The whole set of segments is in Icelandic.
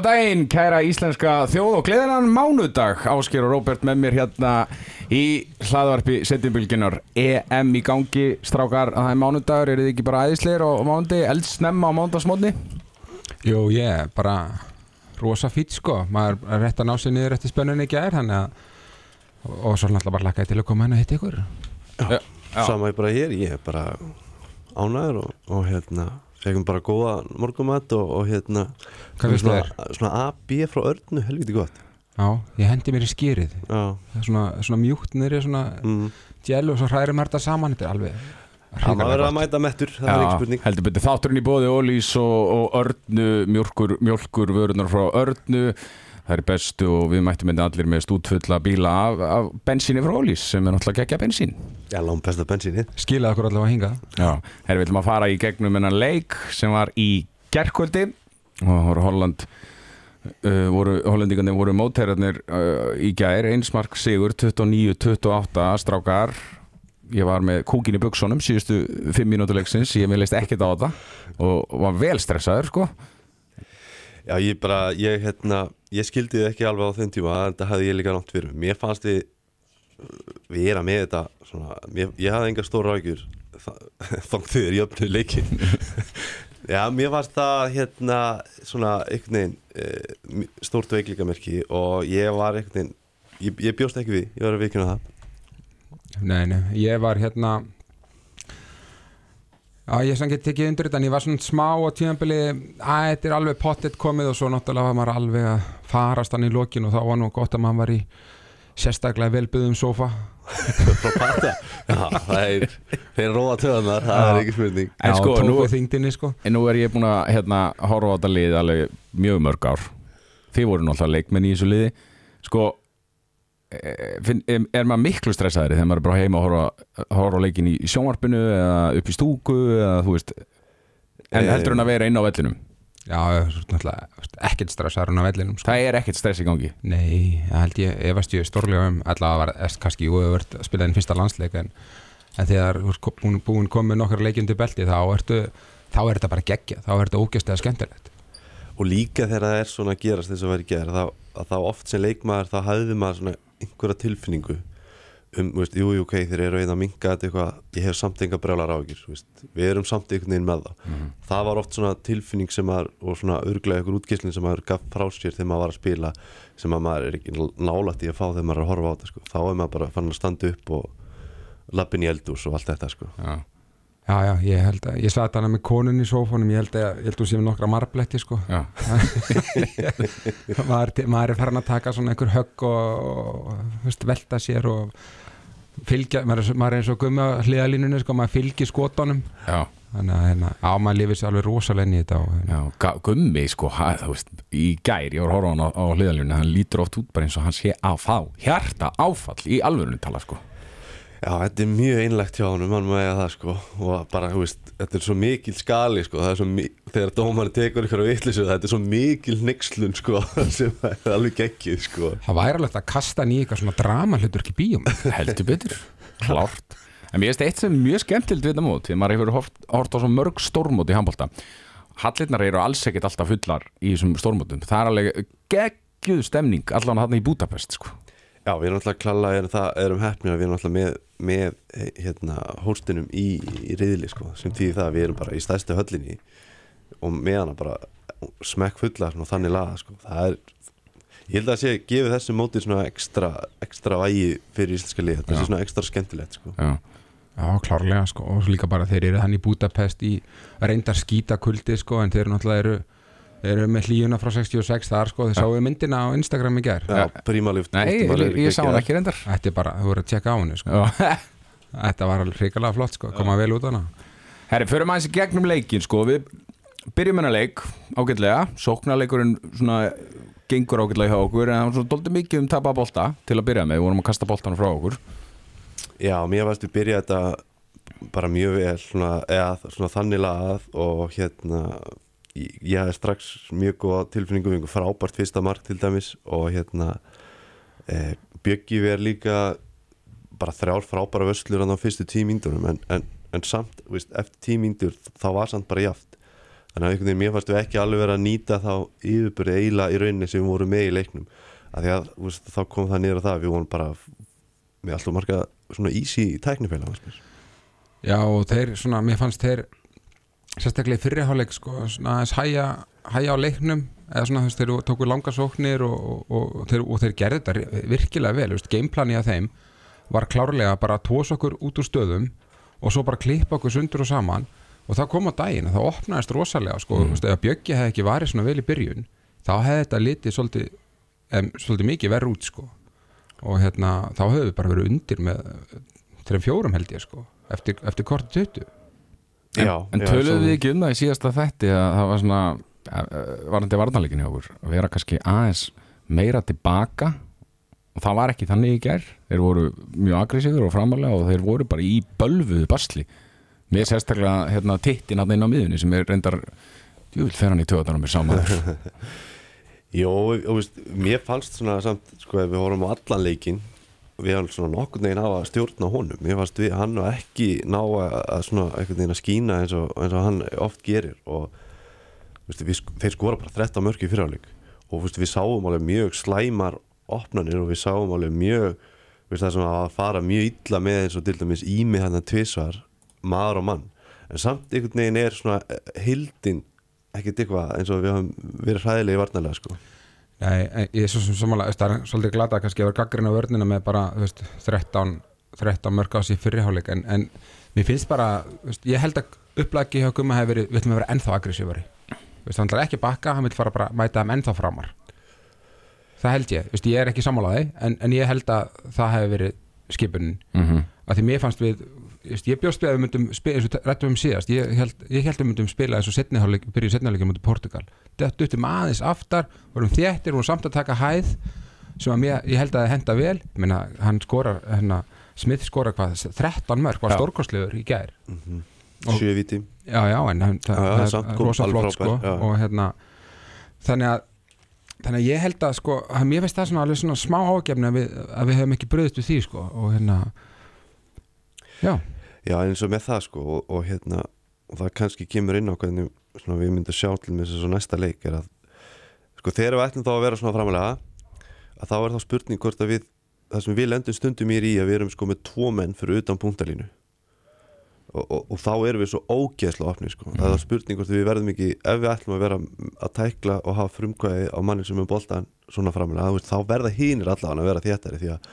Góðan daginn, kæra íslenska þjóð og gleðinan mánudag. Ásker og Róbert með mér hérna í hlaðvarpi setjumbilginar EM í gangi, strákar. Að það er mánudagur, eru þið ekki bara æðisleir á mánundi, eldsnemma á mánudagsmótni? Jú, ég er bara rosa fýtt sko, maður er rétt að ná sér niður eftir spönnunni ekki er, þannig að og svo náttúrulega bara lakkaði til að koma henn að hitta ykkur. Já. Sama ég bara hér, ég er bara ánæður og, og hérna fegum bara góða morgumat og, og hérna svona, svona A-B frá örnu, helviti gott. Já, ég hendi mér í skýrið. Er svona, svona mjúkt niður svona mm. gel og svo hræri maður þetta saman. Þetta er alveg það verður að mæta mettur, það er ekki spurning. heldur betur. Þátturinn í bóði Ólís og, og Örnu, mjölkur, mjölkur vörunar frá Örnu það er bestu og við mættum þetta allir með stútfulla bíla af, af bensíni frá Ólís sem er náttúrulega geggja bensín. Já, lám besta bensinni Skilaði okkur allavega að hinga Já, við ætlum að fara í gegnum hennan leik sem var í gerkvöldi og það voru Holland uh, voru, Hollendingarnir voru mótherjarnir uh, í gær, einsmark sigur 29-28 strákar. Ég var með kúkin í buksunum síðustu fimm mínútu leiksins, ég með leist ekkert á þetta og var vel stressaður sko Já, ég bara, ég hérna ég skildi þið ekki alveg á þeim tíma það hafði ég líka nátt fyrir mér. Fannst þið við erum með þetta svona, mér, ég hafði enga stóra ágjur þóng þið er jöfnu leikin Já, mér fannst það hérna svona einhvern veginn e, stórt veiklingamerki og ég var einhvern veginn ég, ég bjóst ekki við, ég var að vikina það. Nei, nei, ég var hérna Já, ég sem get tekið undir þetta en ég var svona smá á tíðanbili að þetta er alveg pottet komið og svo náttúrulega var maður alveg að farast hann í lokin og þá var nú gott að maður var í sérstaklega velbyðum sofa Já, það er, þeir róa töðanar, það Já. er ekki spurning. En Já, sko, tók nú- við þingdinni sko. En nú er ég búin að hérna, horfa á þetta lið alveg mjög mörg ár. Þið voru náttúrulega leikmenn í þessu liði. Sko er, er maður miklu stressaðri þegar maður er bara heima að horfa, horfa á leikin í sjónvarpinu eða upp í stúku eða þú veist en Eh, heldur hann að vera inn á vellinum? Já, veist, ekkert stressar hún á vellinum sko. það er ekkert stress í gangi? Nei, ég held ég, efast ég stórlega um allavega var eftir kannski, verið að spila inn fyrsta landsleik en, en þegar ert ko- búin, búin komið nokkar leikjum til belti þá ertu þá er þetta bara geggja, þá er þetta ógæstlega skemmtilegt. Og líka þegar það er svona að gerast þess að vera gerð þá, að þá oft sem leikmaður þá hafði maður svona einhverja tilfinningu um, veist, jú, jú, ok, þeir eru einn að minka þetta eitthvað, ég hef samt enga brjálar ágjur veist, við erum samt einhvern veginn með það það var oft svona tilfinning sem maður og svona örglega ykkur útgislin sem maður gaf frá sér þegar maður var að spila sem að maður er ekki nálætt í að fá þegar maður er að horfa á þetta sko. þá er maður bara fann að standa upp og lappin í eldús og allt þetta sko. já. Já, já, ég held að, ég satt hana með konun í sófónum, ég held að, ég held að hún sé með nokkra marbletti sko Já. maður, maður er farin að taka svona einhver högg og, og þú velta sér og fylgja, maður maður er eins og gummi á hliðalínunni sko, maður fylgir skotunum Já. þannig að hérna, á maður lifir sér alveg rosalega inn í þetta og, hérna, Já, gummi sko, ha, þú veist, í gær ég var að horfa á á, hliðaljónu, hann lítur oft út bara eins og hann sé að fá hjarta áfall í alvörunum tala sko Já, þetta er mjög einlegt hjá honum, hann með það sko. Og bara, þú veist, þetta er svo mikil skali sko, það er svo mikil, þegar dómarinn tekur ykkur á vittlisu, þetta er svo mikil nexlun sko, sem er alveg geggið sko. Það væri alveg að kasta eitthvað svona drama hlutur ekki bíum heldur betur, klárt. En mér finnst eitt sem er mjög skemmtild við þetta mót því að maður hefur hort, hort á svo mörg stórmót í handbólta hallirnar eru alls ekkit alltaf fullar í þessum stórmótum. Það er alveg geggjuð stemning allan hann í Budapest sko Já, við erum alltaf klalla, erum, það, erum hefnir að við erum alltaf með, með hérna, hóstinum í, í riðli sko, sem því það að við erum bara í stæðstu höllinni og með hana bara smekk fulla svona, þannig laga sko. það er, ég held að sé gefið þessu móti svona ekstra, ekstra vægi fyrir íslenska lið, þetta Já. er svona ekstra skemmtilegt sko. Já, Já, klárlega sko og líka bara þeir eru hann í Budapest í reyndar skýta kuldi sko en þeir náttúrulega eru, eru með hlíuna frá 66 þar sko, þeir sáu myndina á Instagram í gær. Já, prímaluft nei, ég, ég, sá hann ekki reyndar. Þetta er bara, þú voru að tjekka á henni sko. Já. Þetta var alveg hrikalega flott sko, koma vel út á hana. Herri, förum aðeins í gegnum leikin sko. Við byrjum hennar leik ágætlega. Sóknarleikurinn svona gengur ágætlega hjá okkur en það var svona doldið mikið um tapa bolta til að byrja með, við vorum að kasta boltan frá okkur. Já, mér varst við byrja þetta bara mjög vel svona, eða svona ég, hafði strax mjög góða tilfinningu einhver frábært fyrsta mark til dæmis og hérna e, Bjöggi verð líka bara þrjár frábæra vöslur á fyrstu tímíndunum en, en, en samt, veist, eftir tímíndur þá var samt bara jaft þannig að einhvern veginn mér fannst við ekki alveg vera að nýta þá yfirbyrði eiginlega í rauninni sem við vorum með í leiknum að að veist, þá kom það niður á það að við vorum bara með alltaf marga svona easy tæknifæla. Já og þeir svona, mér fannst þeir sérstaklega í fyrirháleik sko, svona aðeins hæja, hæja á leiknum eða svona þú veist, þeir tóku langa sóknir og, og, og, og þeir gerði þetta virkilega vel, veist, gameplani að þeim var klárlega bara að tósa okkur út úr stöðum og svo bara klippa okkur sundur og saman og það kom á daginn, það opnaðist rosalega sko, veist, ef Bjöggi hefði ekki varið svona vel í byrjun, þá hefði þetta litið svolítið, em, svolítið mikið verð út sko. Og hérna, þá hefði við bara verið undir með þreim fjórum held ég sko eftir, eftir korti 20 En, Já, en töluðu við ekki um það í síðasta þætti að það var svona eh, varandi varnarleikin hjá okkur að vera kannski aðeins meira tilbaka. Og það var ekki þannig í gær. Þeir voru mjög aggressífur og framalega og þeir voru bara í bölvuðu basli. Með sérstaklega hérna, tittin hann inn á miðunni sem er reyndar djúvill fer hann í töðan á mér saman Jó, og veist, mér fannst svona samt, sko, ef við horfum á allan leikin við hann svona nokkurn veginn á að stjórna honum. Mér fannst við, hann var ekki ná að, svona einhvern veginn að skína eins og, eins og hann oft gerir. Og veist, við, þeir skora bara 13 mörg í fyrirháleik og veist, við sáum alveg mjög slæmar opnanir og við sáum alveg mjög veist, það sem að fara mjög illa með eins og til dæmis ími hann að tvisvar maður og mann. En samt einhvern veginn er svona hildin ekkert eitthvað eins og við höfum verið hræðilegi varnarlega sko Nei, ég er svo sem samanlega, það er svolítið glata kannski að vera gaggrinn á vörnina með bara veist, 13, 13 mörg á sig fyrirháleik en, en mér finnst bara veist, ég held að upplæki hjá Gumma hefur verið, við ætlum að vera ennþá aggressífari hann ætlar ekki að bakka, hann vil fara bara að mæta þeim ennþá framar. Það held ég, veist, ég er ekki sammálaði en, en ég held að það hefur verið skipunin, mm að því mér fannst við ég bjóst við að við myndum spila eins og rættum um síðast, ég held, ég held við myndum spila eins og setniháleik, byrjuð setniháleik mútið Portugal. Þetta uttum aðeins aftar vorum þéttir, vorum samt að taka hæð sem að mér, ég held að það henda vel. Meina, hann skorar, hérna Smith skorar hvað, 13 mörg, var Já. stórkostlegur í gær. Og- sjö viti já, já, en hann, það, Já, það er rosa flott sko, og hérna þannig að þannig að ég held að sko, að mér finnst það svona alveg svona smá ágefni að við, að við hefum ekki bröðist við því sko, og hérna já, já eins og með það sko og, og hérna og það kannski kemur inn á hvernig svona, við myndum sjá til með þessu næsta leik er að sko þegar við ætlum þá að vera svona framalega að þá er þá spurning hvort að við það sem við lendum stundum í að við erum sko með tvo menn fyrir utan punktalínu og, og, og þá erum við svo ógeðslega opni sko. það er spurning hvort við verðum ekki ef við ætlum að vera að tækla og hafa frumkvæði á manni sem er boltan svona framalega, þá verða hínir allavega að vera þéttari því að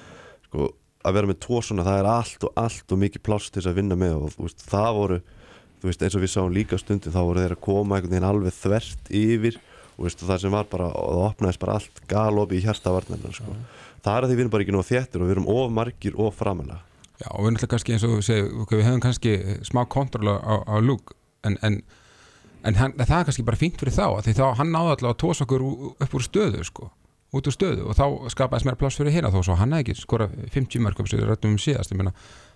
sko, að vera með tvo svona, það er allt og allt og mikið pláss til þess að vinna með og veist, það voru þú veist, eins og við sáum líka stundum þá voru þeir að koma einhvern veginn alveg þvert yfir og veist, það sem var bara, og það opnaðist bara allt galopi í hjarta varnarnar sko. það er að því við erum bara ekki nóg þéttir og við erum of margir og framalega já, og við náttúrulega kannski eins og við segjum, við hefum kannski smá kontrol á, á lúk en, en, en hann, það er kannski bara fínt fyrir þá, því þá hann náði alltaf að tósa okkur upp úr stöðu sko út úr stöðu og þá skapaðist mér pláss fyrir hérna þó svo hann hefði ekki skora 50 mörgum sem við rættum um síðast. Ég meina,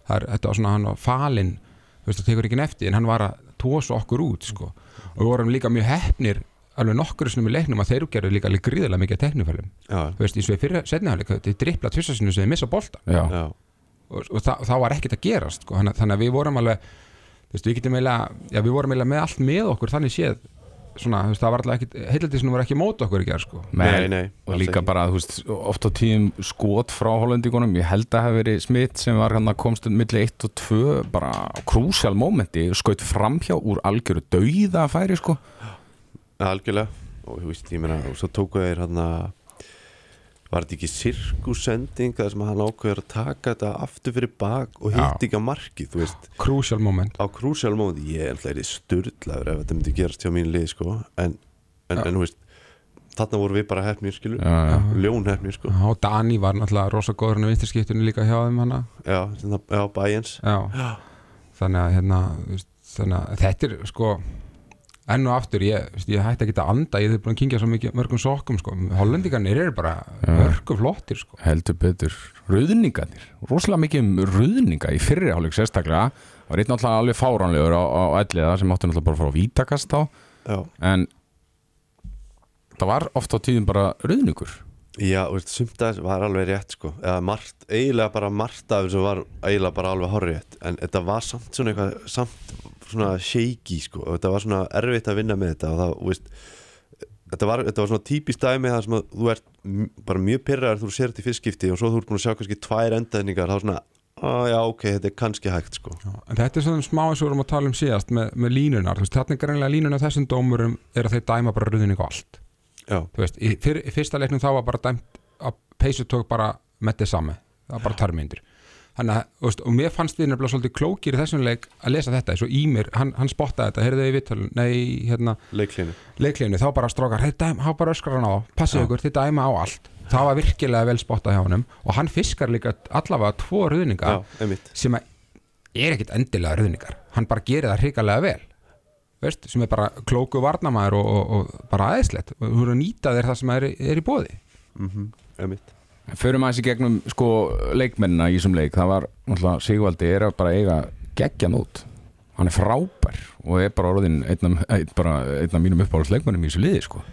það er, þetta var svona hann var falinn þú veist það tekur ekki nefti en hann var að tósa okkur út sko. Og við vorum líka mjög hefnir alveg nokkur sem í leiknum að þeir gerðu líka alveg gríðilega mikið teknifælum þú veist, eins og í fyrir setniháleik þetta er drippla tvisasinu sem þeir missa já, og, og það, það var ekkert að gerast sko. þannig, að við vorum alveg þú veist, við getum eiginlega, já við vorum eiginlega með allt með okkur þannig séð svona, þú veist, það var alltaf ekki, heitaldísinu var ekki mót okkur í gerð sko. Nei, nei, og líka ekki. bara, þú veist, oft á tíðum skot frá hollendingunum, ég held að hafi verið smitt sem var hann að komst um milli 1 og 2, bara krúsjál mómenti, skaut framhjá úr algjöru dauða að færi, sko algjörlega og þú veist, ég meina, og svo tóku þeir hann að var þetta ekki sirkusending þar sem hann ákveður að taka þetta aftur fyrir bak og hitt ekki að marki crucial moment. Á krúsjál móti ég er alltaf sturdlaður ef þetta myndi gerast hjá mín lið sko, en, en, en veist þarna voru við bara hefnir ljón hefnir sko. Og Dani var náttúrulega rosa góður hann í vinstirskiptunni líka hjá þeim hana. Já, svona, já bæjens þannig að hérna þannig að þetta er sko enn og aftur, ég, ég hætti ekki að anda ég hef búin að kingja svo mikið mörgum sokkum sko. hollendingarnir eru bara mörgum flottir sko. heldur betur. Ruðningarnir, rosalega mikið um ruðninga í fyrri hálfleik sérstaklega. Var einn alltaf alveg fáránlegur á, á elliða sem átti náttúrulega bara að fara á vítakast á Já, en það var oft á tíðum bara ruðningur Já, sumt að var alveg rétt sko. Eða margt, eiginlega bara margt af þessu var eiginlega bara alveg horrið en þetta var samt svona eitthvað samt svona shaky sko. Og þetta var svona erfitt að vinna með þetta og það, veist þetta var, þetta var svona típist dæmi það sem að þú ert bara mjög pyrraðar þú sér þetta í fyrstskipti og svo þú ert búin að sjá kannski tvær endaðningar þá svona, að já ok, þetta er kannski hægt sko. En þetta er svona smá eins og við erum að tala um síðast með, með línunar, þú veist, veist, í, fyr, fyrsta leiknum þá var bara dæmt að peysu tók bara með þess sami, það var bara törmyndir þannig að, veist, og mér fannst við nefnilega svolítið klókir í þessum leik að lesa þetta. Eins og Ímir, hann, hann spottaði þetta, heyrðu þau í vittölu nei, hérna, leiklínu þá bara strókar, þá bara öskrar hann á passið ykkur, þið dæma á allt. Það var virkilega vel spottað hjá honum og hann fiskar líka allavega tvo ruðninga Já, sem er ekkit endilega ruðningar. Hann bara gerir það hrikalega vel veist, sem er bara klóku varnamaður og, og, og bara aðeinslegt og þú eru að nýta þér það sem er, er í bóði mm Einmitt. Förum aðeins í gegnum sko leikmennina í þessum leik, það var náttúrulega Sigvaldi er að bara eiga geggjan út. Hann er frábær og er bara orðin einn af, einn, bara, einn af mínum uppáhaldsleikmennum í þessu liði sko.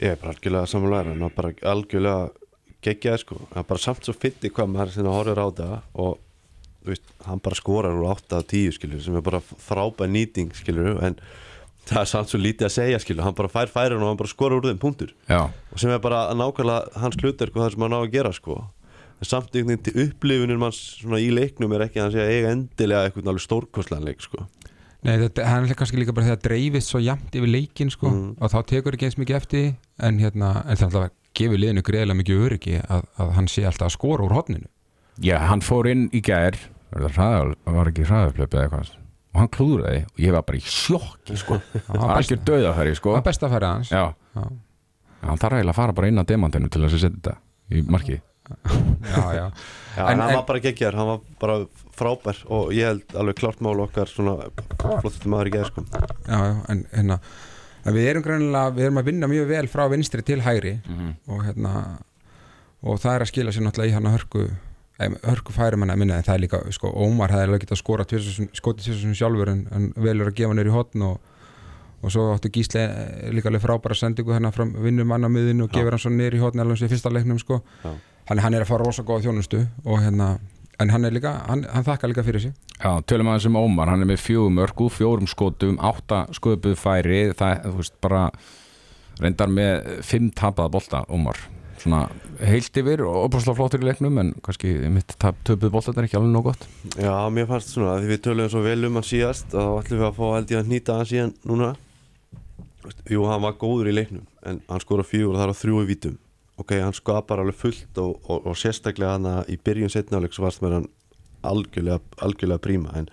Ég er bara algjörlega samanlega hann var bara algjörlega geggjaði sko. Hann er bara samt svo fyndi hvað maður sinna horfir á það og veist, hann bara skorar úr 8 af 10 skilur sem er bara frábær nýting skilur en það er samt svo lítið að segja skilur hann bara fær færin og hann bara skorar úr þeim punktur. Já, og sem er bara nákvæmlega hans hlutur það sem hann á að gera sko. En samt einhvern veginn til upplifunum manns svona í leiknum er ekki að hann sé að eiga endilega eitthvað alveg stórkostlegan leik sko. Nei, þetta, hann er kannski líka bara þegar dreifist svo jafnt yfir leikin sko, og þá tekur ekki eins mikið eftir því, en hérna, en það alltaf gefur liðinu greiðlega mikið öryggi að, að hann sé alltaf að skora úr hotninu Já hann fór inn í gær var, var ekki hraðaflöp eða eitthvað? Og hann klúðraði og ég var bara í sjokki sko. Það var algjör döðafæri sko. er besta færið hans. Já, Já. hann þarf eiginlega að fara bara inn að demantinu til þess að setja þetta í marki já, já. Já, En- en, hann var bara geggjar, hann var bara frábær og ég held alveg klart mál okkar svona flottustu maður í geð sko. já, já, en hérna en við erum greinilega, við erum að vinna mjög vel frá vinstri til hægri og hérna og það er að skila sér náttúrulega í hann að hörku hörku færi manna minna en það er líka, sko, Ómar hefði alveg getað skora tvisvarsinnum- skotið tvisvarsinnum sjálfur en, en velur að gefa neyri hotn og og svo áttu Gísli eh, líka alveg frábæra sendingu hérna frá vinnum manna miðinu og gefur hann svo neyri hotn alveg sem í fyrsta leiknum sko. Hann, hann er að fara rosa góða þjónustu og hérna, en hann líka hann, hann þakka líka fyrir sig. Já, tölum aðeins um Ómar, hann er með fjögum örgu, fjórum skotum, átta sköpuð færi, það, þú veist, bara reyndar með fimm tapaða bolta, Ómar. Svona heilt yfir og opaslega flottir í leiknum, en kannski mitt töpuð bolta er ekki alveg nóg gott. Já, mér fannst svona, því við töluðum svo vel um hann síðast að þá ætlum við að fá held ég að nýta hann síðan núna Jú, hann var góður í leiknum en hann skora fjögur og það er á þrjú í vítum Ok, hann skapar alveg fullt og, og, og sérstaklega hann að í byrjun setnáleik svo varst með hann algjörlega, algjörlega príma en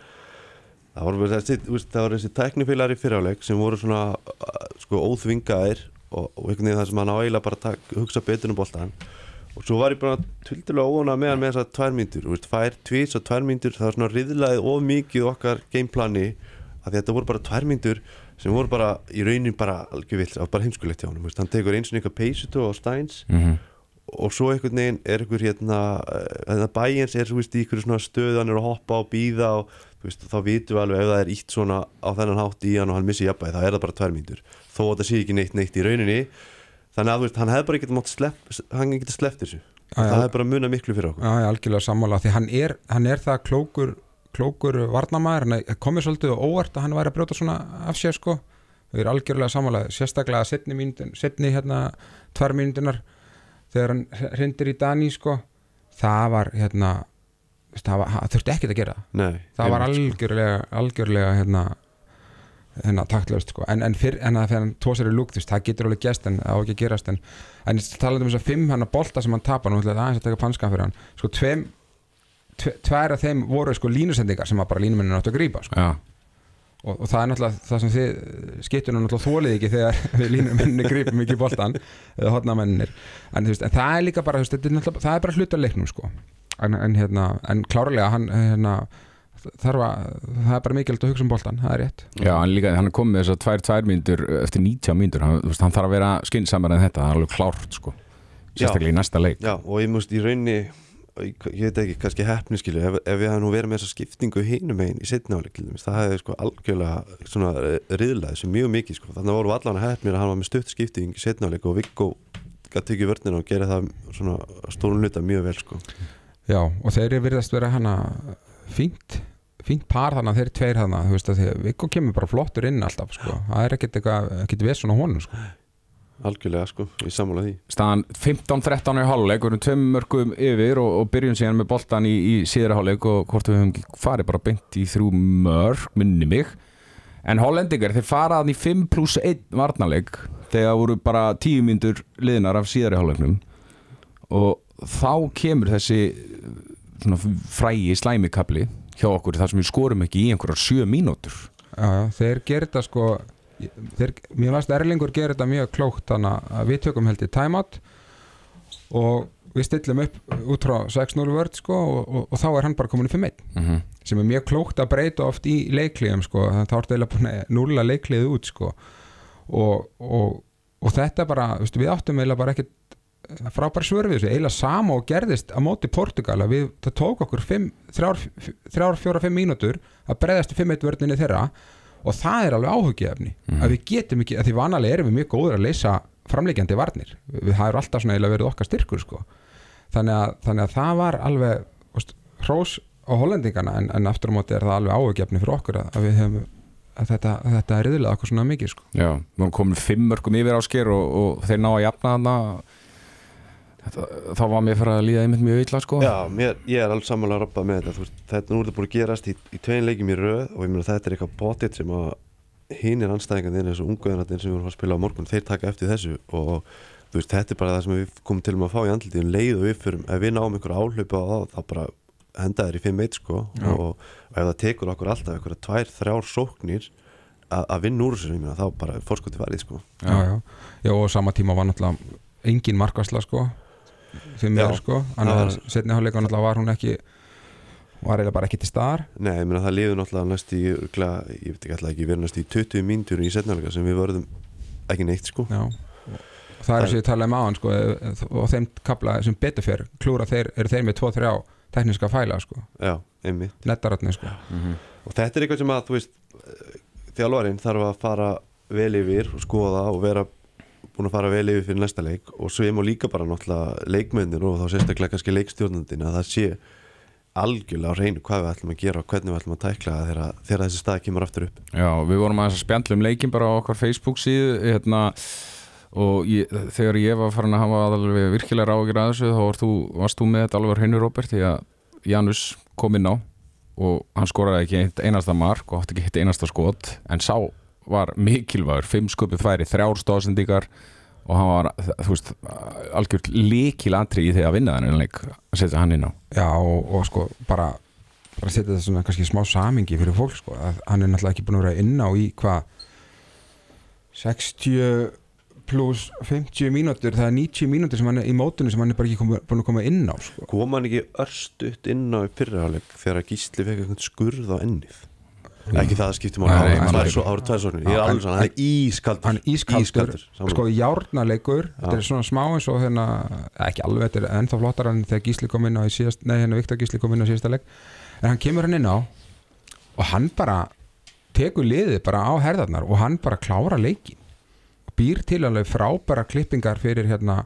það bara þessi, þessi tæknifélari fyriráleik sem voru svona uh, sko óþvingaðir og, og einhvern veginn það sem hann á eiginlega bara tak- hugsa betur um boltan og svo var ég bara tildulega óvona með hann með þessar tvær veist, tvær tvís og tvær mínútur, það var svona riðlaðið of mikið okkar gameplani að þetta voru bara tvær mínútur sem voru bara í raunin bara algjör vilt, bara heimskulegt hjá hann, hann tekur eins og eitthvað peysutó á Steins Mm og svo einhvern veginn er einhver hérna, hérna bæjens er þú veist í einhverju svona stöð hann er að hoppa og býða og veist, þá vitum við alveg ef það er ítt svona á þennan hátt í hann og hann missi jafnvægi þá er það bara tvær mínútur. Þó að þetta sé ekki neitt neitt í rauninni. Þannig að veist, hann hefði bara ekki mátt slepp hann getið sleppt þessu. Það hefði bara munað miklu fyrir okkur. Já, ég er algjörlega sammála. Því hann er, hann er það klókur klókur varnamæður, hann komið svolítið og óvart að hann væri að brjóta svona af sér sko. Við erum algjörlega sammála, sérstaklega setni, mínútin, setni hérna tvær mínútunar þegar hann hrindir í Dani sko. Það var hérna það, var, það þurfti ekkert að gera. Nei, það var sko. algjörlega algjörlega hérna hérna taktlaust sko en, en, fyrr, en að þegar hann tósar í lúk það getur alveg gæst en það á ekki að gerast en, en talandi um þess að fimm hann að bolta sem hann tapar nú ætla ég aðeins að taka panskan fyrir hann sko tveim tve, tvær af þeim voru sko línusendingar sem bara línumennin áttu að grípa sko. Og, og það er náttúrulega það sem þið skiptunum náttúrulega þólið ekki þegar við línumenninni grípum ekki boltan eða hotnamennir en, en það er líka bara er það er bara hluta leiknum sko en, en, hérna, en klárlega hann hérna, þarf að, það er bara mikilvægt að hugsa um boltan, það er rétt. Já, hann, líka, hann er komið með þessar tvær, tvær mínútur eftir 90 mínútur, hann, veist, hann þarf að vera skynnsamar en þetta, það er alveg klárt sko. Sérstaklega í næsta leik. Já, og ég múst í raunni ég ég veit ekki, kannski hefni skilu ef, ef við hafði nú verið með þessa skiptingu hinum einn í setnáleik, það hefði sko algjörlega svona riðlað þessu mjög mikið sko, þannig voru allan að hefnir að hann var með stutt skipting í setnáleik og Viggo gæti tekið vörnina og gera það svona stórun hluta mjög vel sko Já, og þeir eru virðast vera hana fínt, fínt par þannig að þeir eru tveir hana, þú veist að þeir, Viggo kemur bara flottur inn alltaf, sko, það er ekkert eitthvað, ekkert við svona honum, sko. Algjörlega sko, ég sammála því. Staðan 15-13 í hálfleik, við erum tveim mörgum yfir og, og byrjum síðan með boltan í, í síðra hálfleik og hvort við höfum farið bara beint í þrjú mörg, minni mig. En hollendingar, þeir faraðan í 5 pluss 1 varnarleik þegar voru bara 10 myndur liðnar af síðari hálfleiknum. Og þá kemur þessi svona frægi slæmikabli hjá okkur þar sem við skorum ekki í einhverjar 7 mínútur Já, þeir gerir þetta sko þeir, mér varst Erlingur gerir þetta mjög klókt þannig að við tökum held í timeout og við stillum upp út frá 6-0 vörd sko og, og, og þá er hann bara komin í 5-1 mm -hmm. sem er mjög klókt að breyta oft í leikliðum sko, þá eiginlega búin að núla leikliðið út sko og, og, og þetta bara, við áttum eiginlega bara ekkert frábær svörfið þessu, eiginlega sama og gerðist á móti Portugal að við, það tók okkur 3-4-5 mínútur að breyðast í 5-1 vörninni þeirra og það er alveg áhugjefni Mhm. að við getum ekki, að því vanalega erum við mjög góður að leysa framleikjandi varnir við það er alltaf svona eiginlega verið okkar styrkur sko. þannig, að, þannig að það var alveg hrós á hollendingana en, en aftur á móti er það alveg áhugjefni fyrir okkur að, að við hefum að þetta, að þetta er riðilega okkur svona mikið sko. Já, við erum komin fimm mörgum yfir ásker og, og þeir ná að jafna þarna Þetta, þá var mér fyrir að líða einmitt mjög illa sko. Já, mér, ég er alveg sammála að rappa með þetta. Veist, þetta nú er þetta búin að gerast í, í tvein leikjum í röð og ég meina þetta er eitthvað bótitt sem að hinir anstæðingarnir eins og unguðanarnir sem við vorum að spila á morgun þeir taka eftir þessu og veist, þetta er bara það sem við komum til um að fá í andliti um leið og við fyrir, ef við náum einhverja áhlaupa á það, þá bara henda þér í 5-1 sko. Já. og, og ef það tekur okkur alltaf einhverja tvær, þrjár sóknir að að vinna úr þessu, þá bara fórskoti varðið sko. Já, já. já, og á sama tíma var náttúrulega engin markasla sko fyrir mér sko, var- setni hálfleika náttúrulega var hún ekki var eiginlega bara ekki til staðar. Nei, ég meina það liður náttúrulega næst í örugglega, ég veit ekki alltaf ekki, verið næst í 20 mínútur í setnarleika sem við vörðum ekki neitt sko. Já. Það er sem ég talaði um áðan sko, og þeim kapla sem betur fyrr klúra þeir, eru þeir með 2-3 tekniska fæla sko, Já, einmitt. Nettaratni sko. Mhm. og þetta er eitthvað sem að þú veist þjálfarinn þarf að fara vel yfir og skoða og vera búin að fara vel yfir fyrir næsta leik og svo ég má líka bara náttúrulega leikmennir og þá sérstaklega kannski leikstjórnandinn að það sé algjörlega á reynu hvað við ætlum að gera og hvernig við ætlum að tækla þegar, þegar þessi stað kemur aftur upp. Já, við vorum aðeins að spjalla um leikin bara á okkar Facebook síðu hérna, og ég, þegar ég var farin að hafa alveg virkilega ráðgjur að þessu þá var þú, varst þú með þetta alveg hreinu Róbert því að Janus kom inn á og hann skoraði ekki einasta mark og átti ekki eitt einasta skot en sá var mikilvægur, fimm skupið færi þrjár stóðsendíkar og hann var, þú veist, algjört líkil atrið í því að vinna leik að setja hann inn á. Já og, og sko bara bara setja þetta svona kannski smá samingi fyrir fólk sko, að hann er náttúrulega ekki búin að vera inn á í hvað 60 pluss 50 mínútur það er 90 mínútur sem hann er í mótunum sem hann er bara ekki búin að koma inn á sko. kom hann ekki örstutt inn á í fyrraháleik þegar Gísli fekk eitthvað skurð á ennið ekki það að Nei, það hann var er- svo árið tvær sóknir. Ég er alveg svona, hann er ískaldur. hann ískaldur, sammála. sko járnaleikur þetta er svona smá eins og hérna ekki alveg, þetta er ennþá flottar en þegar Gísli kom inn á í síðast, nei hérna Viktor Gísli kom inn á síðasta leik. En hann kemur hann inn á og hann bara tekur liðið bara á herðarnar og hann bara klára leikin býr til alveg frábæra klippingar fyrir hérna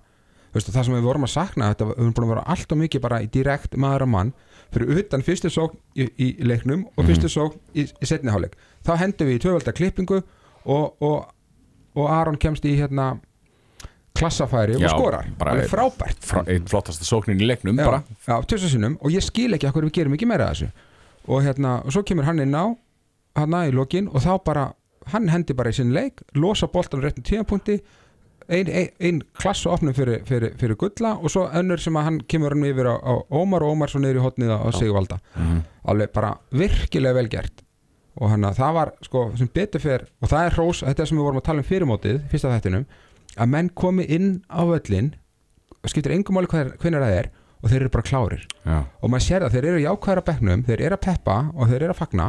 veistu, það sem við vorum að sakna þetta, við erum búin að vera allt og mikið bara í direkt maður og mann fyrir utan fyrstu sókn í, í leiknum og fyrstu sókn í, í setni hálfleik. Þá hendum við í tvöfalda klippingu og, og, og Aron kemst í hérna klassafæri Já, og skorar. bara- alveg frábært. Frá, einn flottasta sóknin í leiknum já, já, sinnum. Og ég skil ekki okkur við gerum ekki meira þessu. Og hérna, og svo kemur hann inn á hann í lokin og þá bara hann hendi bara í sinn leik, losa boltan réttum tímapunkti ein, ein, ein klassu opnum fyrir, fyrir, fyrir gulla og svo önnur sem að hann kemur hann yfir á, á Ómar og Ómar svo niður í hotnið á Sigvalda. Mhm. alveg bara virkilega vel gert. Og hann að það var sko sem betur fer og það er hrós, þetta er sem við vorum að tala um fyrirmótið fyrsta þættinum, að menn komi inn á völlin skiptir engum máli hver- hvenær það er og þeir eru bara klárir. Já, og maður sér það, þeir eru jákvæðar á bekknum þeir eru að peppa og þeir eru að fagna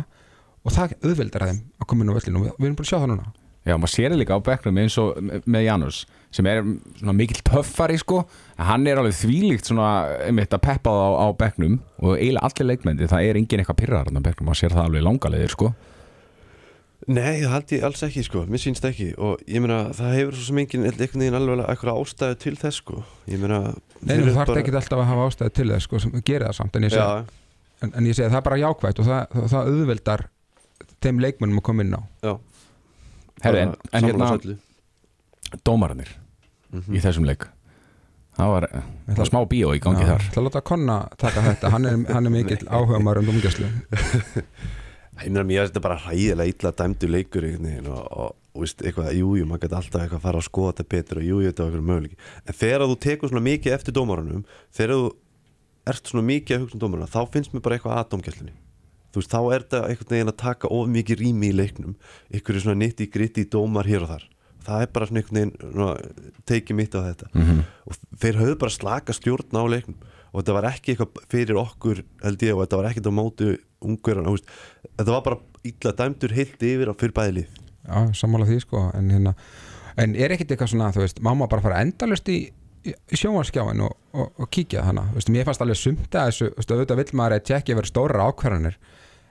og það auðveldar að þeim að koma inn á völlinu og við erum bara að sjá það núna Já, maður sér það líka á bekknum eins og með Janus sem er svona mikill töffari sko. En hann er alveg þvílíkt svona einmitt að peppa á, á bekknum og eiginlega allir leikmendi, það er engin eitthvað pyrrar á bekknum, maður sér það alveg langalegir sko. Nei, það held ég alls ekki sko, mér sýnst ekki. Og ég meina það hefur svo sem engin einhvern veginn alveg eitthvað ástæðu til þess sko. Ég meina Nei, þú þarf ekki alltaf að hafa ástæði til þess sko, sem gerir það samt en ég segi, Já, en, en ég segi það er bara jákvætt og það, það, það auðveldar þeim leikmennum að koma inn á. Já Herri, en, en hérna sammála þessu öllu. dómararnir Mhm. í þessum leik. Það var, það var smá bíó í gangi Já, þar. Það láta Konna taka þetta, hann er, hann er mikill áhuga maður um domgæslu Ég meina mér er þetta bara hræðilega illa dæmdu leikur og, og, og veist, eitthvað, jú, jú, maður gæti alltaf eitthvað að fara að skoða þetta betur og jú, jú, þetta var eitthvað möguleiki. En þegar þú tekur svona mikið eftir dómarunum þegar þú ert svona mikið að hugsa um dómaruna þá finnst mér bara eitthvað að dómgæslinni þú veist, þá er þetta einhvern veginn að taka of mikið rými í leiknum. Einhverju svona nitti gritti dómar hér og þar. Það er bara svona einhvern veginn tekið mitt á þetta. Mhm. og þeir höfðu bara slaka stjórn á leiknum. Og þetta var ekki eitthvað fyrir okkur held ég og þetta var ekkert á mótu ungverðan, þetta var bara illa dæmdur heilt yfir á fyrir bæði lið. Já, sammála því sko. En, hérna, en er ekkit eitthvað svona, þú veist má maður bara fara endalust í, í, í sjónvarskjáin og, og, og kíkja hana þú veist, mér fannst alveg sumt að þessu þú veist, auðvitað vill maður að tjekki að vera stóra ákvarðanir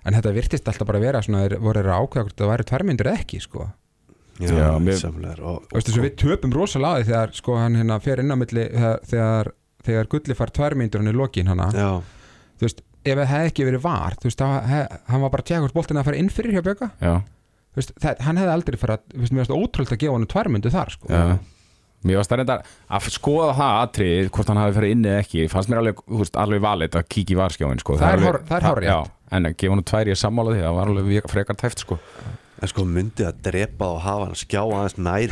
en þetta virtist alltaf bara að vera svona þeir voru að ákveða hvort það væri tværmyndur eða ekki sko. Já, mér- samlega og, Þú veist, þess að við töpum rosalega þegar sko hann hérna fer inn á milli þegar, þegar, þegar gulli far tværmyndur hann í lokin hana. Já, þú veist, ef það hefði ekki verið var þú veist, hann var bara að tjekka hvort boltin að fara inn fyrir hjá Bjöka Já, Þú veist, það, hann hefði aldrei fara þú veist, mér finnst ótrúld að gefa hann tværmyndu þar sko. já Mér varst það reyndar að skoða það atrið hvort hann hafi farið inni eða ekki fannst mér alveg, veist, alveg valið að kíkja í varskjáin sko. Það er alveg- hár- er. Já, en að gefa hann tvær ég sammála því það var alveg frekar tæft sko. en sko myndi að drepa og hafa hann skjá aðeins næri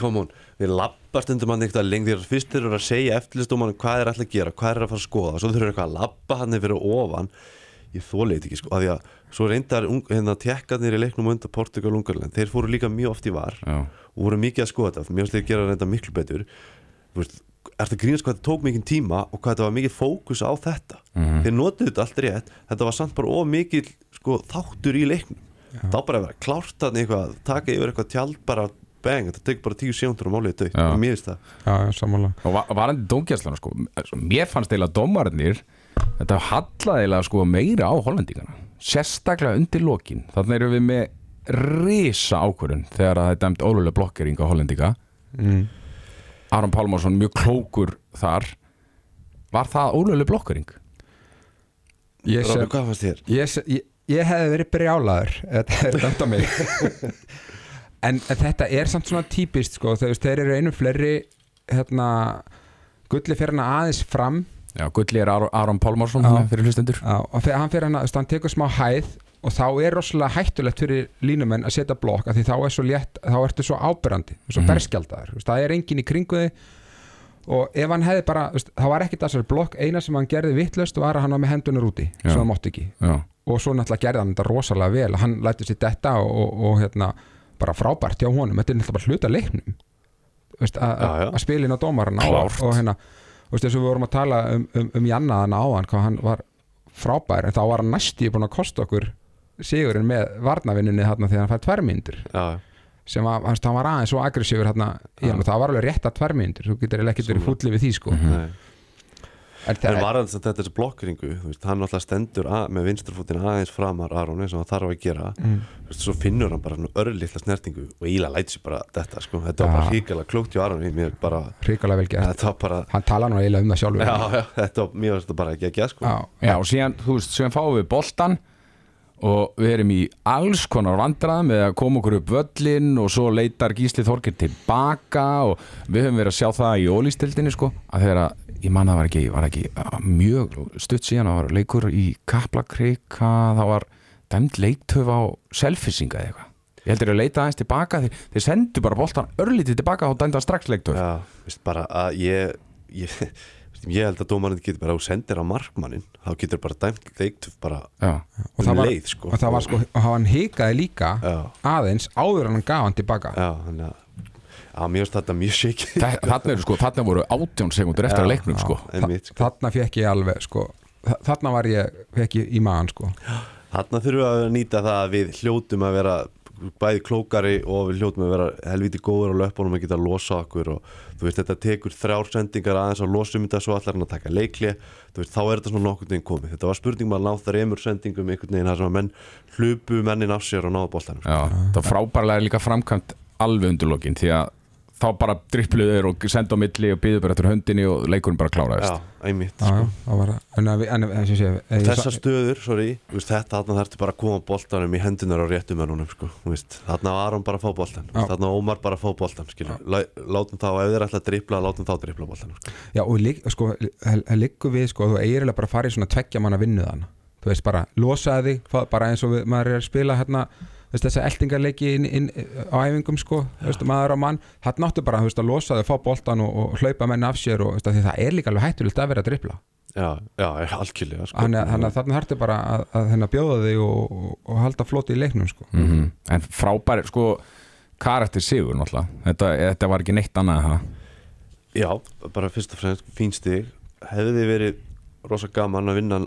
kom hún við lappast undir mann eitthvað lengi þegar fyrst þeir eru að segja eftirlistum hvað er alltaf að gera, hvað er að fara að skoða og svo þeir eru eitthvað að lappa hann fyrir ofan ég þólið ekki sko, af því að svo reyndar hérna tekkarnir í leiknum undan Portugal Ungarland, þeir fóru líka mjög oft í var Já, og voru mikið að skoða þetta mér finnst þeir gera reynda miklu betur. Þú veist, ertu að grínast hvað þetta tók mikið tíma og hvað þetta var mikið fókus á þetta? Mhm. þeir notuðu þetta allt rétt þetta var samt bara of mikið sko, þáttur í leiknum. Þá bara að vera klárt þarna eitthvað taka yfir eitthvað tjald bara bang, þetta tekur bara tíu sjóndur og málið dögt, Já. mér finnst það. Já, já, sammála. Og va- varandi dómgæslana sko, mér fannst eiginlega dómarnir þetta hallaði eiginlega sko meira á hollendingana sérstaklega undir lokin þannig erum við með risa ákvörun þegar að það er dæmt ólulega blokkering á hollendinga mm. Aron Pálmarsson mjög klókur þar var það ólulega blokkering? ég, sem, hvað fannst þér? ég, ég, ég hefði verið brjálaður þetta er dæmt á mig en, þetta er samt svona típist sko, þegar þeir eru einu fleiri hérna gulli fyrir hana aðeins fram Já, Gulli er Aron, Pálmarsson fyrir hlustendur. Já, og hann fyrir þú veist, hann tekur smá hæð og þá er rosalega hættulegt fyrir línumenn að setja blokk af því þá er svo létt, þá ertu svo ábyrrandi svo mm berskjaldaður, það er engin í kringu þig. Og ef hann hefði bara þú veist, það var ekkit þessari blokk, eina sem hann gerði vittlust var að hann var með hendunar úti Já. sem hann mátti ekki. Já, og svo náttúrulega gerði hann þetta rosalega vel hann lætti sér detta og, og, og hérna, bara frábært hjá honum, þetta er náttúrulega bara hluta leiknum. Þú veist, að- að inn á dómarana og, og hérna, þú veist, þess að við vorum að tala um, um, um Jannaðan áðan, hvað hann var frábær, en þá var hann næstíu búin að kosta okkur sigurinn með varnavinnunni þarna þegar hann fær tværmyndur Já, sem að, hans, hann var aðeins svo aggressífur þarna, í hann og það var alveg rétt að tværmyndur þú getur ekkert verið fúllið við því sko. Mhm. nei en, En það, var hann þetta þessi blokkringu, veist, hann alltaf stendur að, með vinsturfútin aðeins framar Aron eins og hann þarf að gera. Mm, veist, svo finnur hann bara örlítla snertingu og Íla læt sér bara þetta sko. þetta var bara hríkala klókt hjá Aron mér bara, hrikalega vel gert. Bara hann tala nú eiginlega um það sjálfur. Já, já, þetta var, þetta bara ekki að gera sko. Og síðan, veist, síðan fáum við boltan og við erum í alls konar vandraðum með að koma okkur upp völlin og svo leitar Gísli Þorgir tilbaka og við höfum verið að sjá það í ólýstildinni sko, að þegar að, ég man að það var ekki, var ekki mjög stutt síðan, það var leikur í Kaplakrika, það var dæmt leiktöf á selfisinga eða eitthvað. Ég heldur að leita aðeins tilbaka þeir, þeir sendu bara boltan örlítið tilbaka og dæmda strax leiktöf já, veist, bara að ég ég, ég held að dómarinn getur bara á sendir á markmannin þá getur bara dæmt leiktuf bara Já, og það um var, leið sko. og það var sko og hann hikaði líka já, aðeins áður en hann gaf hann tilbaka. Já, þannig að Já, mér finnst þetta mjög shake þarna eru sko, þarna voru átjón sekundur eftir að leiknum sko. einmitt, sko. þarna fekk ég alveg sko, þa- þarna var ég, fekk ég í maðan sko. Þarna þurfum við að nýta það að við hljótum að vera bæði klókari og við hljótum að vera helviti góður á löpunum að geta að losa okkur og þú veist þetta tekur þrjár sendingar aðeins að losa um þetta svo allar hann að taka leikli veist þá er þetta svona nokkurn veginn komið þetta var spurning maður að ná þreymur sendingum einhvern veginn þar sem að menn hlupu mennin af sér og náðu boltanum sko. Já, það frábærlega líka framkvæmt alveg undirlokin því að þá bara drippluðu þeir og senda á milli og byðu bara eftir höndinni og leikurinn bara kláraðist Já, einmitt já, sko. það en Þessar stöður, sorry, þú veist, þetta þarna þarftu bara að koma boltanum í hendunar á réttum mennunum sko. þarna var Aron bara að fá boltan Já. þarna var Ómar bara að fá. Lá- látum þá, ef þeir ætla að drippla látum þá drippla boltan sko. Já, og lík, sko, líku við, sko, þú eiginlega bara farið svona tveggja manna vinnu þann þú veist, bara losaði bara eins og við, maður er að spila hérna, veist, þessa eldingarleiki inn, inn, á æfingum, sko, veist, maður á mann það náttu bara, veist, að losa þig, fá boltan og, og hlaupa menn af sér og, veist, af því það er líka alveg hættulegt að vera að drippla Já, já, algjörlega sko. þannig að- að þarna þarftu bara að, að hérna bjóða þig og, og, og halda floti í leiknum, sko. Mm En frábæri, sko karakter sigur náttúrulega. Þetta, þetta var ekki neitt annað en það Já, bara fyrst og fremst fín stig. Hefði verið rosa gaman að vinna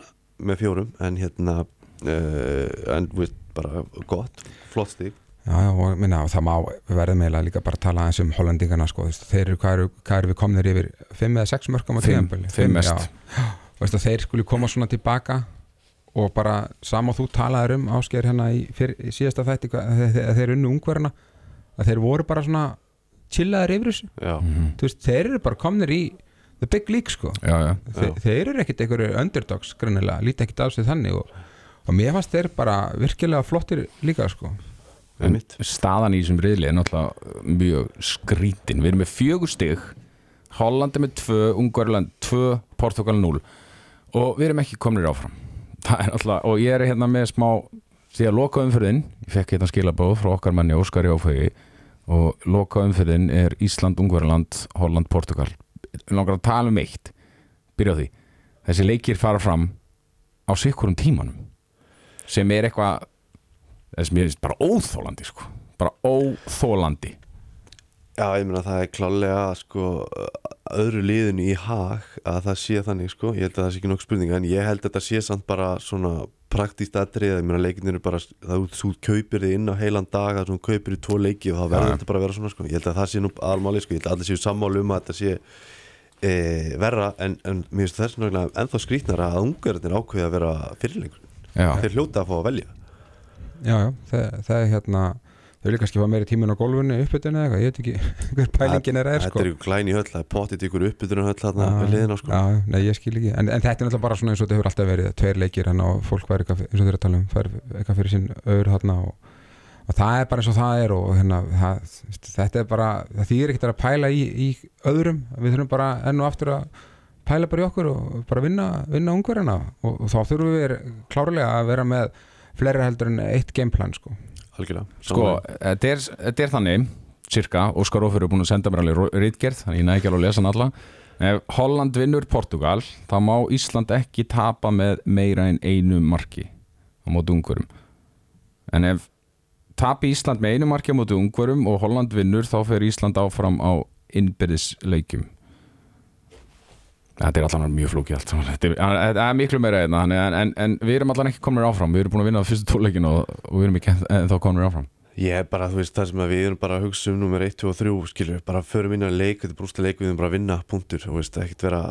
með fjórum en hérna uh, en við bara gott, flott stig. Já, já, og minna, það má við verðum eiginlega líka bara að tala aðeins um hollendingana sko, veist, þeir eru, hvað eru, hvað eru við komnir yfir 5 eða 6 mörgum á tíðanböli fimm mest. veist, þeir skuli koma svona tilbaka og bara sama og þú talaðir um áskeir hérna í, fyr, í síðasta þætti hvað- að þeir, unnu ungverðina að þeir voru bara svona chillaðir yfir þessu. Já, þú veist, þeir eru bara komnir í the big league sko. Já, já, Þe, þeir eru ekkit einhverju underdogs greinilega, líti ekkit á sig þannig og, og mér fannst þeir bara virkilega flottir líka sko. En staðan í þessum riðli er náttúrulega mjög skrítin. Við erum með fjögur stig Hollandi með tvö, Ungverland tvö, Portugal 0 og við erum ekki komnir áfram. Er og ég er hérna með smá því að loka umfyrðin, ég fekk hérna skilabóð frá okkar manni Óskari Ófegi og loka umfyrðin er Ísland, Ungverland Holland, Portugal við langar að tala um eitt. Byrja á því, þessi leikir fara fram á sikkurum tímanum sem er eitthvað þess mér finnst bara óþólandi sko. bara óþólandi Já, ég meina það er klálega sko öðru liðinu í hag að það sé þannig sko, ég held að það sé ekki nokkuð spurning en ég held að þetta sé samt bara svona praktíst atrið, ég meina leikinir er bara það út, þú kaupir þið inn á heilan dag það þú kaupir í tvo leiki og það verður Já. þetta bara að vera svona sko, ég held að það sé nú almáli sko, ég held að allir séu sammálu um að þetta sé e, verra en, en mér finnst þess vegna ennþá skrítnara að ungarnir ákveði að vera fyrirlengur Já, þeir hljóta að fá að velja. Já, já, það, það er hérna þau vilja kannski fá meiri tíminn á gólfinu uppbytun eða eitthvað, ég veit ekki hver pælingin er er Þetta sko er ykkur glæni höll, það er pottit ykkur uppbytunum höll þarna við liðina sko. Já, nei, ég skil ekki. En, en þetta er náttúrulega bara svona eins og þetta hefur alltaf verið tveir leikir hann og fólk væri eitthvað, eins og þeir eru að tala um fær eitthvað fyrir sín öður þarna og, og það er bara eins og það er og hérna, það, þetta er bara það þýr ekkert að pæla í, í öðrum. Við þurfum bara enn og aftur að pæla bara í okkur og bara vinna, vinna ungverðina og, og þá þurfum við klárlega að vera með fleiri heldur en eitt gameplan sko. Algjörlega. Sko, þetta er, þetta er þannig cirka, Óskar Ófur er búin að senda mér alveg rítgerð, þannig ég næ ekki alveg að lesa hann alla. Ef Holland vinnur Portugal þá má Ísland ekki tapa með meira en einu marki á móti ungverum en ef tapi Ísland með einu marki á móti ungverum og Holland vinnur þá fer Ísland áfram á innbyrðisleikjum Þetta er allan mjög flókið allt. Þetta er, miklu meira einna en, en, en við erum allan ekki komin áfram. Við erum búin að vinna á fyrstu tóleikin og, og við erum ekki en þá komin áfram. Ég er bara, þú veist, það sem að við erum bara að hugsa um nummer 1, 2 og 3, skilur við, bara förum inn að leik, þetta er brústa leik, við erum bara að vinna punktur, þú veist, ekkert vera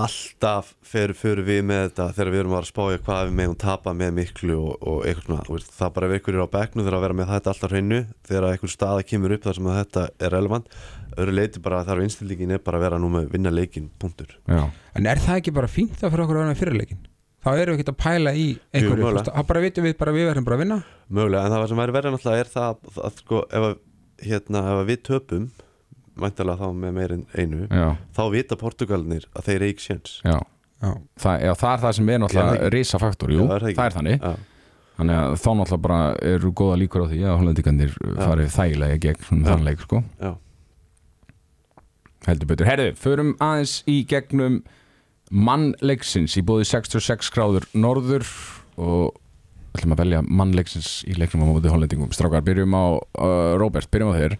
alltaf fyrir, fyrir við með þetta þegar við erum að spája hvað við meðum tapa með miklu og, og eitthvað svona, þú veist, það bara ef einhver er á bekknu þegar að vera með þetta alltaf hreinu, þegar einhver staða kemur upp þar sem að þetta er relevant, öðru leiti bara þar á innstillingin er bara að vera nú með vinna leikin punktur. Já, en er það ekki bara fínt það fyrir okkur að vera með fyrirleikin þá erum við ekki að pæla í einhverju þá bara vitum við bara við verðum bara að vinna. Mögulega, en það sem væri verið náttúrulega er það að, að sko, ef, að, hérna, ef að við töpum væntalega þá með meirinn einu já, þá vita Portugalinir að þeir eigi séns. Já. Já. Það, já, það er það sem er náttúrulega það- risa faktor, jú, Já, það er það það er þannig. Já, þannig að þá náttúrulega bara eru góða líkur á því að hollendingarnir farið þægilega gegn svona þannleik sko. Já, heldur betur. Herðu, förum aðeins í gegnum mannleiksins í bóði 66 gráður norður og ætlum að velja mannleiksins í leiknum á móti hollendingum. Strákar, byrjum á uh, Robert, byrjum á þér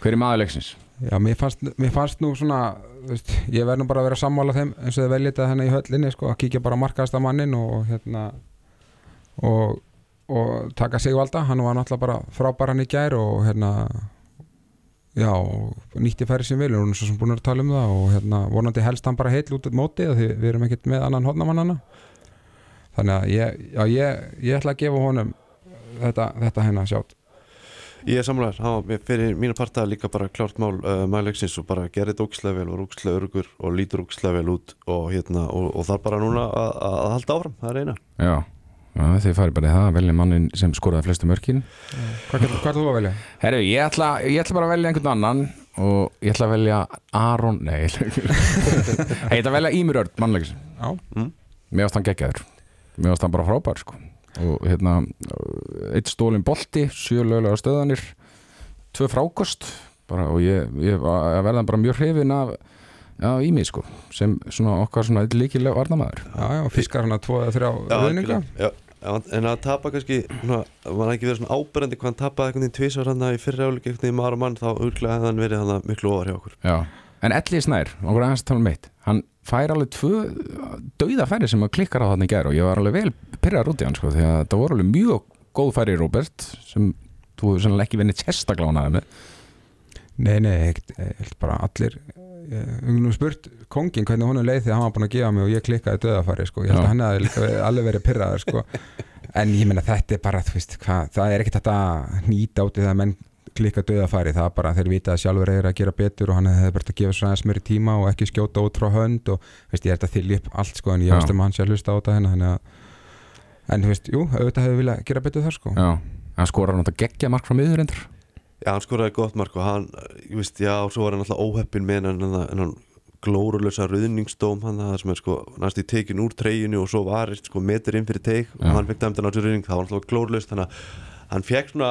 Hver er maður leiksins? Já, mér fannst, mér fannst nú svona veist, ég verð nú bara að vera að sammála þeim eins og þið veljið þetta henni í höllinni sko, að kíkja bara á markaðasta mannin og hérna og, og taka Sigvalda, hann var náttúrulega bara frábær hann í gær og hérna já, og nýtti færi sem vil og hún er svo sem búin að tala um það og hérna vonandi helst hann bara heill út út móti því við erum ekkert með annan hodnamannana þannig að ég, já, ég, ég ætla að gefa honum þetta, þetta henni að sjátt Ég er samlæður, hann fyrir mínu parta líka bara klárt mál uh, mæleiksins og bara gerði þetta ógislega vel, var ógislega örugur og lítur ógislega vel út og hérna og, og þarf bara núna að, að að halda áfram, það er eina. Já, já þið farið bara í það að velja mannin sem skoraði flestu mörkin. Hvað, er þú að velja? Herru, ég ætla, ég ætla bara að velja einhvern annan og ég ætla að velja Aron, nei ég ætla að velja Ímur Örn, mannleikis Já, Mér varst hann geggjaður. Mér varst hann bara frábær sko. Og hérna, eitt stólin bolti sjö lögulega stöðanir tvö frákost. Bara, og ég, ég verða bara mjög hrifin af Já, í mig sko, sem svona okkar svona líkilega varnamæður. já, já, fiskar hann að tvo eða þrjá algjörlega. Já, en að tapa kannski svona, var ekki verið svona áberandi hvað hann tapaði einhvern veginn tvisvar hann í fyrra áleik einhvern veginn maður og mann þá örglega hefði hann verið hann miklu ofar hjá okkur Já, en Elli Snær, okkur aðeins að tala um eitt, hann fær alveg tvö dauða færi sem að klikkar á þannig gær og ég var alveg vel pyrrar út í hann sko, því að það voru alveg mjög góð færi Robert, sem þú nú spurt kongin hvernig honum leið þegar hann var búin að gefa mig og ég klikkaði döðafæri sko. ég held að hann hefði alveg verið pyrraður sko. en ég meina þetta er bara þú veist, hvað, það er ekkert þetta að nýta út í það að menn klikka döðafæri það er bara þeir vita að sjálfur er að gera betur og hann hefði bara að gefa svo aðeins meiri tíma og ekki skjóta út frá hönd og veist, ég er þetta þylja upp allt sko, en ég veist um að hann sé að hlusta á þetta hérna, þannig að en þú veist, jú, auðvitað hefði viljað gera betur þar sko. Já, hann skorar náttúrulega geggja mark frá miður endur. Já, hann skoraði gott mark og hann, ég veist, já, svo var hann alltaf óheppin með hann, hann, hann glórulösa ruðningsdóm hann það sem er sko næst í tekin úr treyjunu og svo var sko metur inn fyrir teik og hann fekk dæmdan á þessu ruðning, það var alltaf glórulöst þannig að hann fekk svona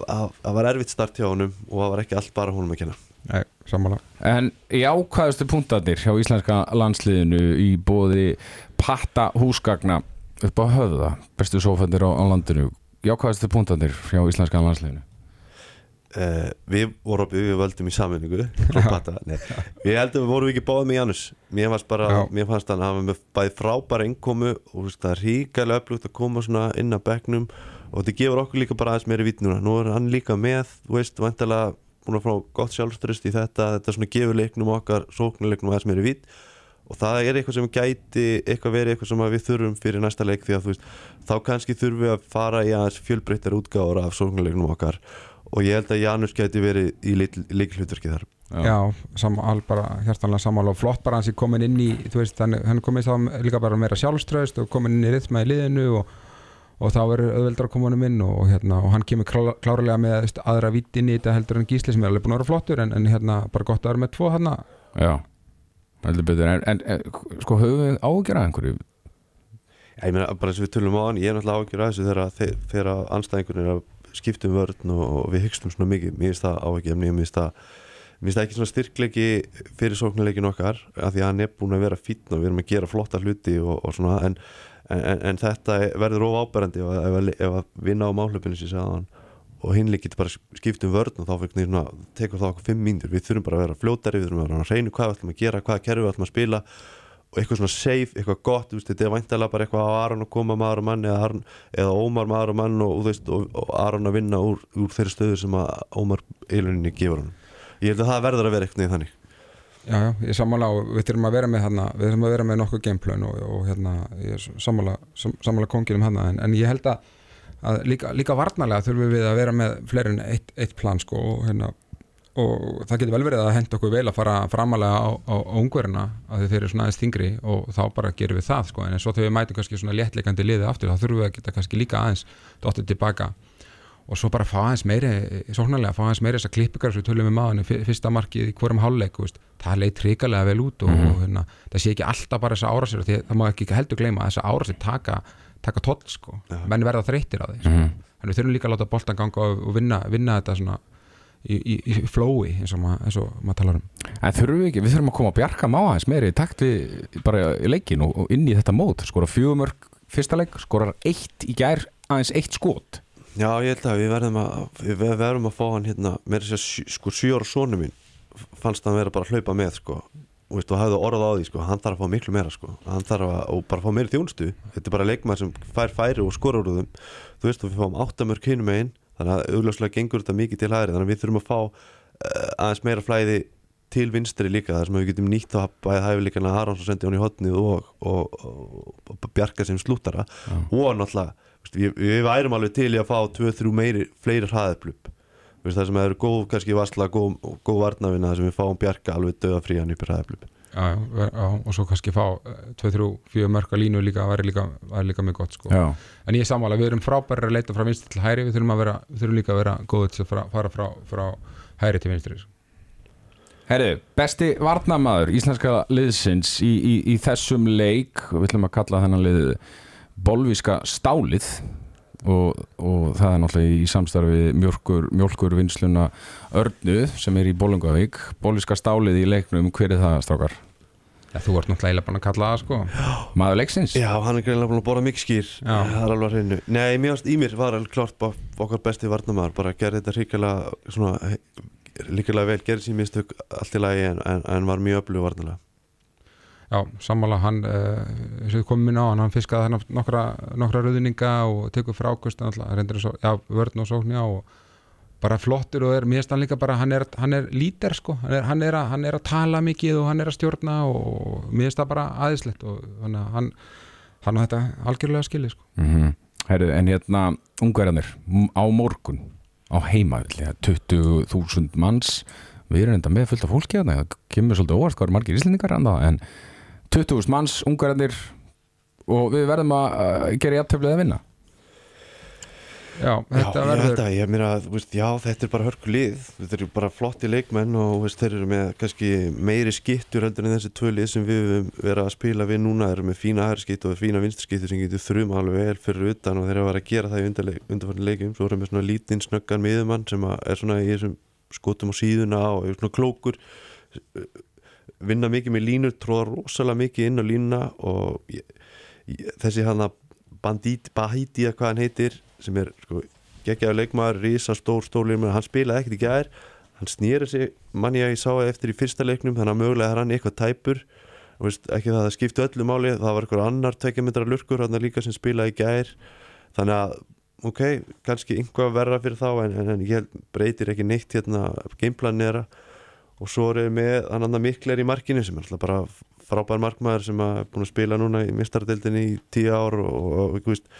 að það var erfitt start hjá honum og það var ekki allt bara honum að kenna Nei, sammála En jákvæðustu punktarnir hjá íslenska landsliðinu í bóði patta húsgagna upp á höfða, bestu sófendir á, á landinu. Jákvæðustu punktarnir hjá íslenska landsliðinu. Uh, Við vorum að við völdum í sammenningu Við heldum við vorum ekki báðum í Janus. Mér fannst bara, Já. mér fannst hann hafa með bæði frábæra innkomu og það er ríkalega öflugt að koma svona inn að bekknum og þetta gefur okkur líka bara aðeins meiri vitt núna. Nú er hann líka með, þú veist, vantilega búin að fá gott sjálfströst í þetta. Þetta svona gefur leiknum okkar, sóknuleiknum aðeins meiri vitt og það er eitthvað sem gæti eitthvað verið eitthvað sem að við þurfum fyrir næsta leik því að þú veist, þá kannski þurfum við að fara í aðeins fjölbreyttar útgáður af sóknuleiknum okkar og ég held að Janus gæti verið í líkilhutverki þar Já, sam, all bara hjartanlega sammála og flott bara hans er komin inn í þú veist, hann, hann komin þá líka bara meira sjálfströðst og komin inn í rithma í liðinu og, og þá er koma honum inn og, hérna, og hann kemur klá, klárlega með veist, aðra vitt inn í þetta heldur en Gísli sem er alveg búin að vera flottur en, en hérna, bara gott að vera með tvo hann Já, heldur betur. En, en, en sko, höfum við ágjörað einhverju? Já, ég meina bara eins og við tölum á hann, ég er náttúrulega ágjör að þessu þegar, þe- þegar anstæðingur er að skipta um vörn og, við hyggstum svona mikið. Mér finnst það ágjörni, mér finnst það mér finnst það ekki svona styrklegi fyrir sóknuleikin okkar, af því að hann er búin að vera fítn og við erum að gera flotta hluti og, og svona, en, en, en þetta verður of áberandi ef, að- ef, að- ef að vinna á máhlöpinu sem sagði hann og hinn líkit bara skipt um vörn og þá fyrir svona, tekur það okkur fimm mínútur. Við þurfum bara að vera fljótari, við þurfum að vera að reynu hvað við ætlum að gera, hvaða kerfi við ætlum að spila og eitthvað svona safe, eitthvað gott veist, þetta er væntalega bara eitthvað á Aron að koma maður og mann eða, Aron, eða Ómar maður og mann og, veist, og, og Aron að vinna úr, úr þeirri stöðu sem að Ómar eiluninni gefur hann ég held að það verður að vera eitthvað þannig. Já, já, ég sammála og við þurfum að vera með hana, við þurfum að vera með nokkuð gameplön og, og hérna, ég sammála, sam, sammála konginum hana en, en ég held að, að líka, líka varnarlega þurfum við að vera með fleiri en eitt, eitt plan sko og hérna og það getur vel verið að henda okkur vel að fara framalega á, á, á ungverina að þið fyrir svona aðeins þingri og þá bara gerum við það sko. En svo þegar við mætum kannski svona léttleikandi liði aftur þá þurfum við að geta kannski líka aðeins dóttir tilbaka. Og svo bara fá aðeins meiri sóknarlega, fá aðeins meiri þessar klippingar sem við tölum við maðurinn, fyrsta markið í hverjum hálfleik það leit hrikalega vel út og, og hérna, það sé ekki alltaf bara þessa árásir því það má ekki heldur gleyma að þessa árásir taka, taka toll sko, menn verða þreyttir á því sko. þannig við þurfum líka að láta boltan ganga og, og vinna, vinna þetta svona í, í, í flói eins og, mað, maður talar um. En þurfum við ekki, við þurfum að koma að bjarga má aðeins meiri í takt við bara í leikin og, og inn í þetta mót. Skora fjögumörk fyrsta leik, skorar eitt í gær aðeins eitt skot. Já, ég held að við verðum að við verðum að fá hann hérna með þess að sko sjö ára sonu mín fannst hann vera bara að hlaupa með sko. Og, veist, og hafði orð á því sko, hann þarf að fá miklu meira sko. Hann þarf að, og bara fá meiri þjónustu. Þetta er bara leikmaður sem fær færi og skorur úr þeim. Þú veist og við fáum áttamörk hinum einn þannig að augljóslega gengur þetta mikið til hægri. Þannig að við þurfum að fá uh, aðeins meira flæði til vinstri líka. Þar sem við getum nýtt að bæði hæfileikana Harons og sendi hann í hotnið og, og, og, og bjarga sem slúttara. Og náttúrulega við, við værum alveg til í að fá 2-3 meiri fleiri hraðeflub það sem eru góð, kannski varsla góð, góð varnavina þar sem við fáum bjarga alveg döða frían upp í hraðeflub já, já, og svo kannski fá 2-3-4 mörka línu líka væri líka, væri líka mjög gott sko. En ég er sammála, við erum frábæri að leita frá vinstri til hæri, við þurfum, að vera, við þurfum líka að vera góðið til að fara, fara frá, frá hæri til vinstri sko. Herri, besti varnamaður íslenska liðsins í, í, í þessum leik, við ætlum að kalla þennan lið bolvíska stálið og, og það er náttúrulega í samstarfi mjölkur, mjölkur vinsluna Örnu sem er í Bólungavík bolvíska stálið í leiknum, hver er það strákar? ja, þú ert náttúrulega búin að kalla það sko. Maður leiksins? Já, hann er greinlega búin að bora mikið skýr Já. Það er alveg að hreinu Nei, mér varst Ímir var alveg klart okkar besti varnamaður bara gerði þetta ríkilega svona, líkilega vel, gerði sín mistök allt í lagi en, en, en var mjög öflug varnalega Já, sammála. Hann uh, eins og við komum inn á hann, hann fiskaði hann nokkra, nokkra rauðninga og tekur frákust reyndir svo, já, vörn og sókn já, og bara flottur og er, mér finnst hann líka bara, hann er, hann er lítir sko, hann er, hann, er að, hann er að tala mikið og hann er að stjórna og mér finnst það bara aðeinslegt og að hann hann á þetta algjörlega skilið sko. Mm Herri, en hérna, ungverðanir á morgun, á heimavill 20.000 manns. Við erum enda með fullt af fólki hérna, það kemur svolítið óvart hvað eru margir íslendingar enda, en 20.000 manns, ungverðanir og við verðum að gera jafntöflið að vinna? Já, Já, þetta ég verður að, ég meina, þú veist, já, þetta er bara hörku lið þetta eru bara flotti leikmenn og þú veist, þeir eru með kannski meiri skittur heldur en þessi tvö lið sem við verið að spila við núna. Eru með fína hægri og fína vinstri sem getur þrjum alveg vel fyrir utan og þeir eru að vera að gera það í undarfarni leikum svo erum við svona lítinn snöggan miðumann sem er svona í þessum skotum á síðuna og er svona klókur vinna mikið með línur, tróða rosalega mikið inn á línuna og ég, ég, þessi hann að bandít, Bahiti eða hvað hann heitir sem er sko, geggjaður leikmaður, rísa stór stólið hann spilaði ekkert í gær. Hann snýri sig, manni að ég sá eftir í fyrsta leiknum þannig að mögulega er hann eitthvað tæpur. Veist, ekki það að það skipti öllu máli það var eitthvað annar tvekjamindra lurkur hann líka sem spilaði í gær. Þannig að ok, kannski einhvað verra fyrir þá en, en, en ég breytir ekki neitt hérna gameplan nera og svo er með hann annar mikler í markinu sem er alltaf bara frábær markmaður sem er búin að spila núna í mistardeldinni í tíu ár og, og, og þú veist,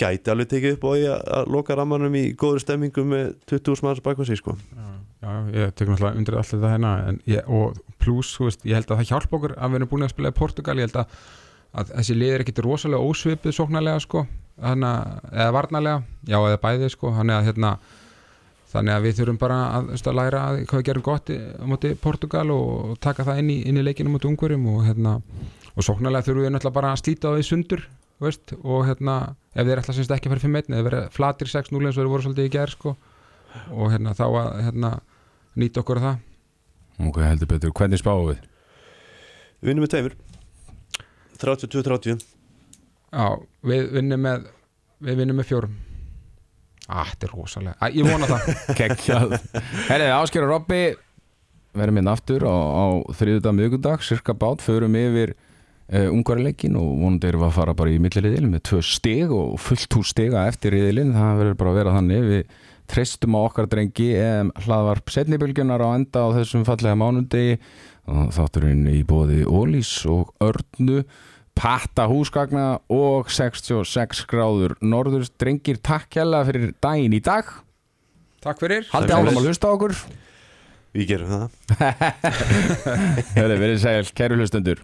gæti alveg tekið upp á því að, að loka rammanum í góður stemmingu með 20 manns baka sig sko. Já, ég tekur náttúrulega undir allt þetta hérna ég, og pluss, þú veist, ég held að það hjálpa okkur að við erum búin að spila í Portugal ég held að, að þessi lið er ekkit rosalega ósvipið sóknarlega sko hana, eða varnarlega, já eða bæði sko þannig að hérna þannig að við þurfum bara að, að læra að hvað við gerum gott á móti Portugal og taka það inn í, inn í leikinu móti ungurum og hérna og sóknarlega þurfum við náttúrulega bara að slíta á því sundur veist, og hérna ef þeir ætla semst ekki að fara 5-1 eða verið flatir 6-0 eins og þeir voru svolítið í gær sko og hérna þá að hérna nýta okkur að það. Ok, heldur betur, hvernig spáum við? Við vinnum með tveimur. 32-30 Já, við vinnum með við vinnum með fjórum ah, þetta er rosalega, Æ, ég vona það. Kekjað Herri, Ásker og Robby verðum hérna aftur á, á þriðudag miðgudag, cirka bát, förum yfir uh, ungarileikin og vonandi erum við að fara bara í milliriðilin með tvö stig og fullt hús stiga eftir riðilin, það verður bara að vera þannig. Við treystum á okkar drengi em, hlaðvarp setnibylgjunar á enda á þessum fallega mánundegi þátturinn í bóði Ólís og Örnu patta húsgagna og 66 gráður norður. Drengir takk hella fyrir daginn í dag. Takk fyrir. Haldið álam að hlusta okkur. Við gerum það. Hörðu, verið segil, kæru hlustundur